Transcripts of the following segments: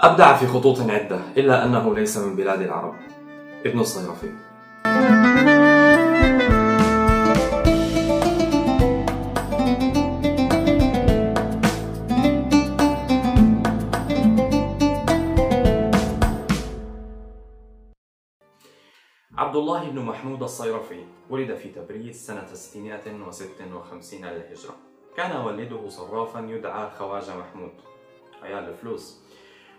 أبدع في خطوط عدة إلا أنه ليس من بلاد العرب. ابن الصيرفي. عبد الله بن محمود الصيرفي ولد في تبريز سنة 656 للهجرة. كان والده صرافا يدعى خواجة محمود. عيال الفلوس.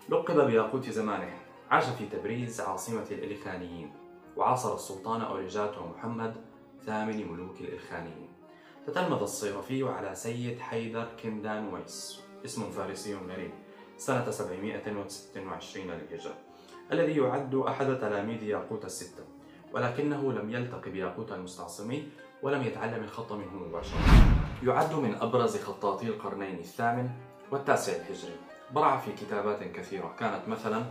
لقب بياقوت زمانه عاش في تبريز عاصمة الإلخانيين وعاصر السلطان أوريجاتو محمد ثامن ملوك الإلخانيين. تتلمذ الصيرفي على سيد حيدر كندان ويس اسم فارسي غريب سنة 726 للهجرة الذي يعد أحد تلاميذ ياقوت الستة ولكنه لم يلتقي بياقوت المستعصمي ولم يتعلم الخط منه مباشرة. يعد من أبرز خطاطي القرنين الثامن والتاسع الهجري برع في كتابات كثيرة. كانت مثلا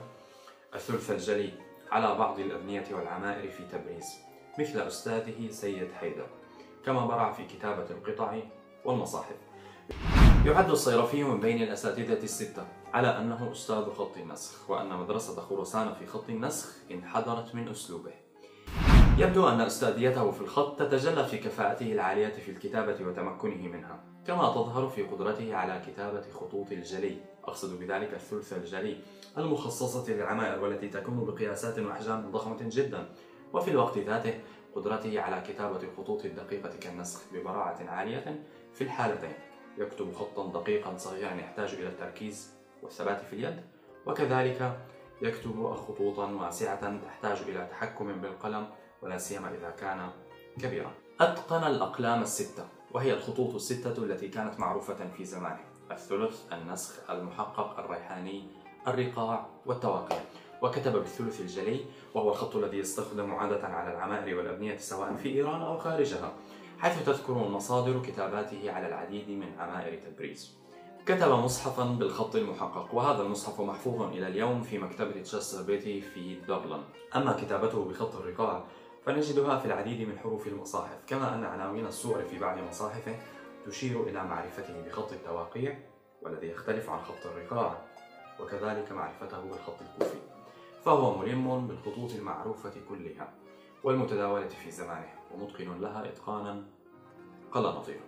الثلث الجلي على بعض الأبنية والعمائر في تبريز مثل أستاذه سيد حيدر كما برع في كتابة القطع والمصاحف. يعد الصيرفي من بين الأساتذة الستة على أنه أستاذ خط النسخ وأن مدرسة خراسان في خط النسخ انحدرت من أسلوبه. يبدو أن أستاذيته في الخط تتجلى في كفاءته العالية في الكتابة وتمكنه منها كما تظهر في قدرته على كتابة خطوط الجلي. أقصد بذلك الثلث الجلي المخصصة للعمائر والتي تكون بقياسات وأحجام ضخمة جدا. وفي الوقت ذاته قدرته على كتابة الخطوط الدقيقة كالنسخ ببراعة عالية في الحالتين. يكتب خطا دقيقا صغيرا يحتاج إلى التركيز والثبات في اليد وكذلك يكتب خطوطا واسعة تحتاج إلى تحكم بالقلم ولا سيما إذا كان كبيرا. أتقن الأقلام الستة وهي الخطوط الستة التي كانت معروفة في زمانه. الثلث، النسخ، المحقق، الريحاني، الرقاع والتواقيع. وكتب بالثلث الجلي وهو الخط الذي يستخدم عادة على العمائر والأبنية سواء في إيران أو خارجها حيث تذكر المصادر كتاباته على العديد من عمائر تبريز. كتب مصحفا بالخط المحقق وهذا المصحف محفوظ إلى اليوم في مكتبة تشستر بيتي في دبلن. أما كتابته بخط الرقاع فنجدها في العديد من حروف المصاحف كما أن عناوين السور في بعض مصاحفه تشير إلى معرفته بخط التواقيع والذي يختلف عن خط الرقاع وكذلك معرفته بالخط الكوفي. فهو ملم بالخطوط المعروفة كلها والمتداولة في زمانه ومتقن لها إتقانا قل نظيره.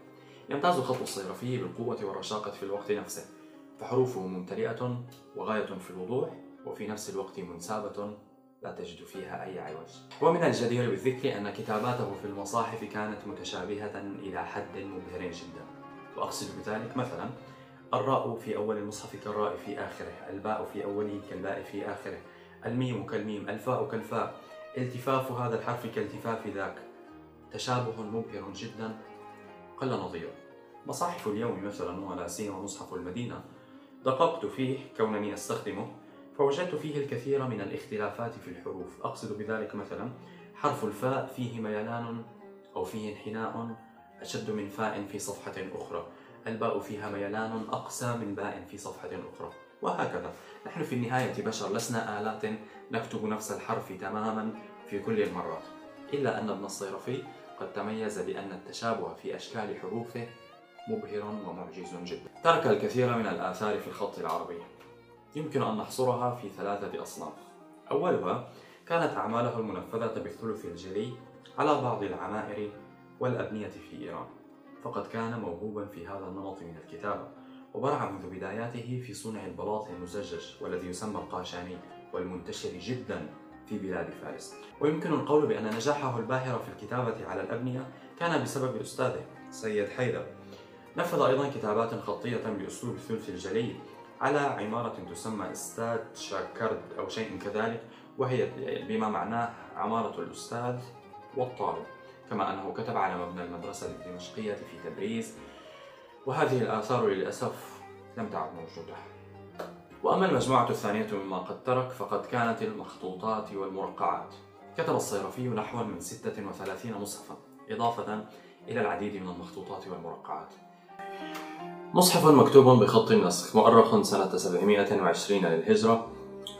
يمتاز خط الصيرفي بالقوة والرشاقة في الوقت نفسه فحروفه ممتلئة وغاية في الوضوح وفي نفس الوقت منسابة لا تجد فيها أي عوج. ومن الجدير بالذكر أن كتاباته في المصاحف كانت متشابهة إلى حد مبهر جدا. وأقصد بذلك مثلا الراء في أول المصحف كالراء في آخره الباء في أوله كالباء في آخره الميم كالميم الفاء كالفاء. التفاف هذا الحرف كالتفاف ذاك. تشابه مبهر جدا. قل نظيره مصاحف اليوم مثلا ولا سيما مصحف المدينة دققت فيه كونني أستخدمه فوجدت فيه الكثير من الاختلافات في الحروف. أقصد بذلك مثلا حرف الفاء فيه ميلان أو فيه انحناء أشد من فاء في صفحة أخرى. الباء فيها ميلان أقسى من باء في صفحة أخرى. وهكذا. نحن في النهاية بشر لسنا آلات نكتب نفس الحرف تماما في كل المرات. إلا أن ابن الصيرفي قد تميز بأن التشابه في أشكال حروفه مبهر ومعجز جدا. ترك الكثير من الآثار في الخط العربي. يمكن أن نحصرها في ثلاثة أصناف. أولها كانت أعماله المنفذة بالثلث الجلي على بعض العمائر والأبنية في إيران. فقد كان موهوبا في هذا النمط من الكتابة وبرع منذ بداياته في صنع البلاط المزجج والذي يسمى القاشاني والمنتشر جدا في بلاد فارس. ويمكن القول بأن نجاحه الباهر في الكتابة على الأبنية كان بسبب أستاذه سيد حيدر. نفذ أيضا كتابات خطية بأسلوب الثلث الجلي على عمارة تسمى استاد شاكرد أو شيء كذلك وهي بما معناه عمارة الأستاذ والطالب كما أنه كتب على مبنى المدرسة الدمشقية في تبريز وهذه الآثار للأسف لم تعد موجودة. وأما المجموعة الثانية مما قد ترك فقد كانت المخطوطات والمرقعات. كتب الصيرفي نحو من 36 مصحفا إضافة إلى العديد من المخطوطات والمرقعات. مصحف مكتوب بخط النسخ مؤرخ سنة 720 للهجرة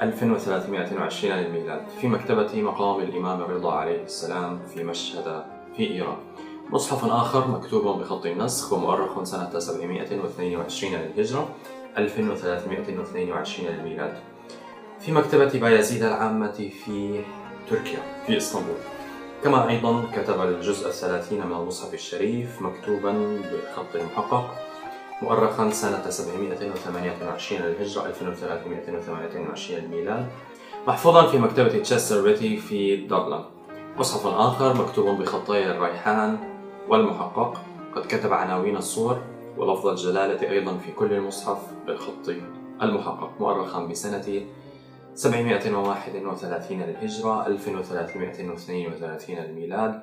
1320 للميلاد. في مكتبة مقام الإمام الرضا عليه السلام في مشهد في إيران. مصحف آخر مكتوب بخط النسخ ومؤرخ سنة 722 للهجرة 1322 للميلاد. في مكتبة بايزيد العامة في تركيا في إسطنبول. كما أيضا كتب الجزء الثلاثين من المصحف الشريف مكتوبا بخط محقق. مؤرخا سنة 728 للهجرة 2328 الميلاد. محفوظا في مكتبة تشستر بيتي في دبلن مصحف آخر مكتوب بخطي الريحان والمحقق. قد كتب عناوين الصور ولفظ الجلالة أيضا في كل المصحف بالخط المحقق. مؤرخا بسنة 731 للهجرة 1332 للميلاد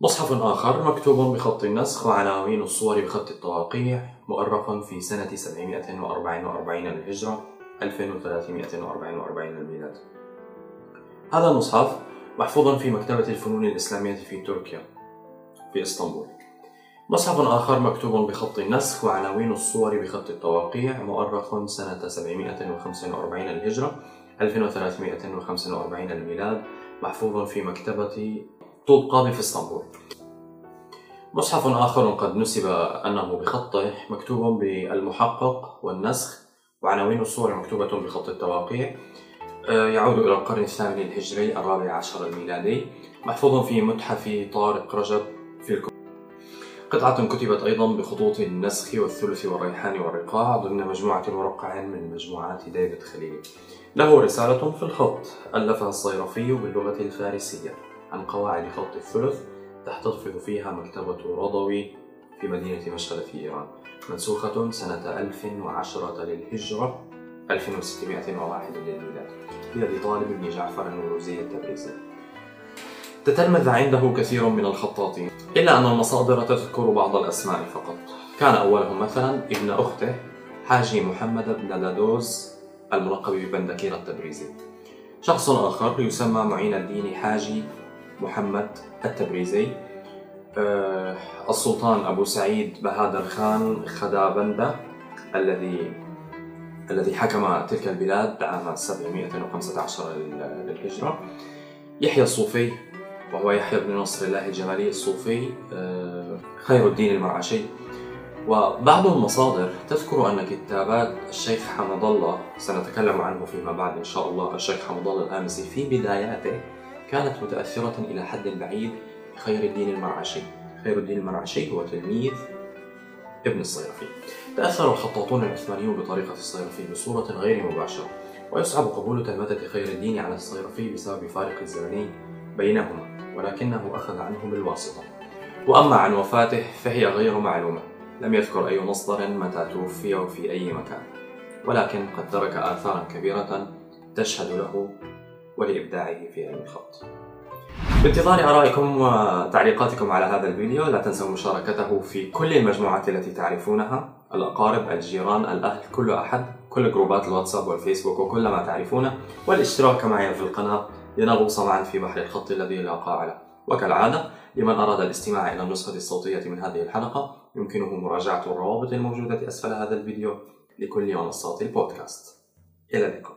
مصحف آخر مكتوب بخط النسخ وعناوين الصور بخط التواقيع مؤرخ في سنة 744 للهجرة 1344 للميلاد. هذا المصحف محفوظ في مكتبة الفنون الإسلامية في تركيا في إسطنبول. مصحف آخر مكتوب بخط النسخ وعناوين الصور بخط التواقيع مؤرخ سنة 745 للهجرة 1345 للميلاد محفوظ في مكتبة طوب قاضي في اسطنبول. مصحف آخر قد نسب أنه بخطه مكتوب بالمحقق والنسخ وعناوين الصور مكتوبة بخط التواقيع آه، يعود إلى القرن الثامن الهجري الرابع عشر الميلادي. محفوظ في متحف طارق رجب في الكويت قطعة كتبت أيضا بخطوط النسخ والثلث والريحان والرقاع ضمن مجموعة مرقع من مجموعات ديفيد خليل. له رسالة في الخط ألفها الصيرفي باللغة الفارسية. عن قواعد خط الثلث تحتفظ فيها مكتبة رضوي في مدينة مشهد في إيران. منسوخة سنة 1010 للهجرة 1601 للميلاد. بيد طالب بن جعفر النوروزي التبريزي. تتلمذ عنده كثير من الخطاطين إلا أن المصادر تذكر بعض الأسماء فقط. كان أولهم مثلا ابن أخته حاجي محمد بن دادوز الملقب ببندكير التبريزي. شخص آخر يسمى معين الدين حاجي محمد التبريزي. آه، السلطان أبو سعيد بهادر خان خدابندة الذي الذي حكم تلك البلاد عام 715 للهجرة. يحيى الصوفي وهو يحيى بن نصر الله الجمالي الصوفي آه، خير الدين المرعشي. وبعض المصادر تذكر أن كتابات الشيخ حمد الله سنتكلم عنه فيما بعد إن شاء الله الشيخ حمد الله الآمسي في بداياته كانت متأثرة إلى حد بعيد بخير الدين المرعشي. خير الدين المرعشي هو تلميذ ابن الصيرفي. تأثر الخطاطون العثمانيون بطريقة الصيرفي بصورة غير مباشرة ويصعب قبول تلمذة خير الدين على الصيرفي بسبب فارق الزمني بينهما ولكنه أخذ عنه بالواسطة وأما عن وفاته فهي غير معلومة. لم يذكر أي مصدر متى توفي وفي أي مكان. ولكن قد ترك آثارا كبيرة تشهد له ولإبداعه في علم الخط. بانتظار آرائكم وتعليقاتكم على هذا الفيديو لا تنسوا مشاركته في كل المجموعات التي تعرفونها. الأقارب الجيران الأهل كل أحد كل جروبات الواتساب والفيسبوك وكل ما تعرفونه. والاشتراك معي في القناة لنغوص معا في بحر الخط الذي لا قاع وكالعادة لمن أراد الاستماع إلى النسخة الصوتية من هذه الحلقة يمكنه مراجعة الروابط الموجودة أسفل هذا الفيديو لكل منصات البودكاست. إلى اللقاء.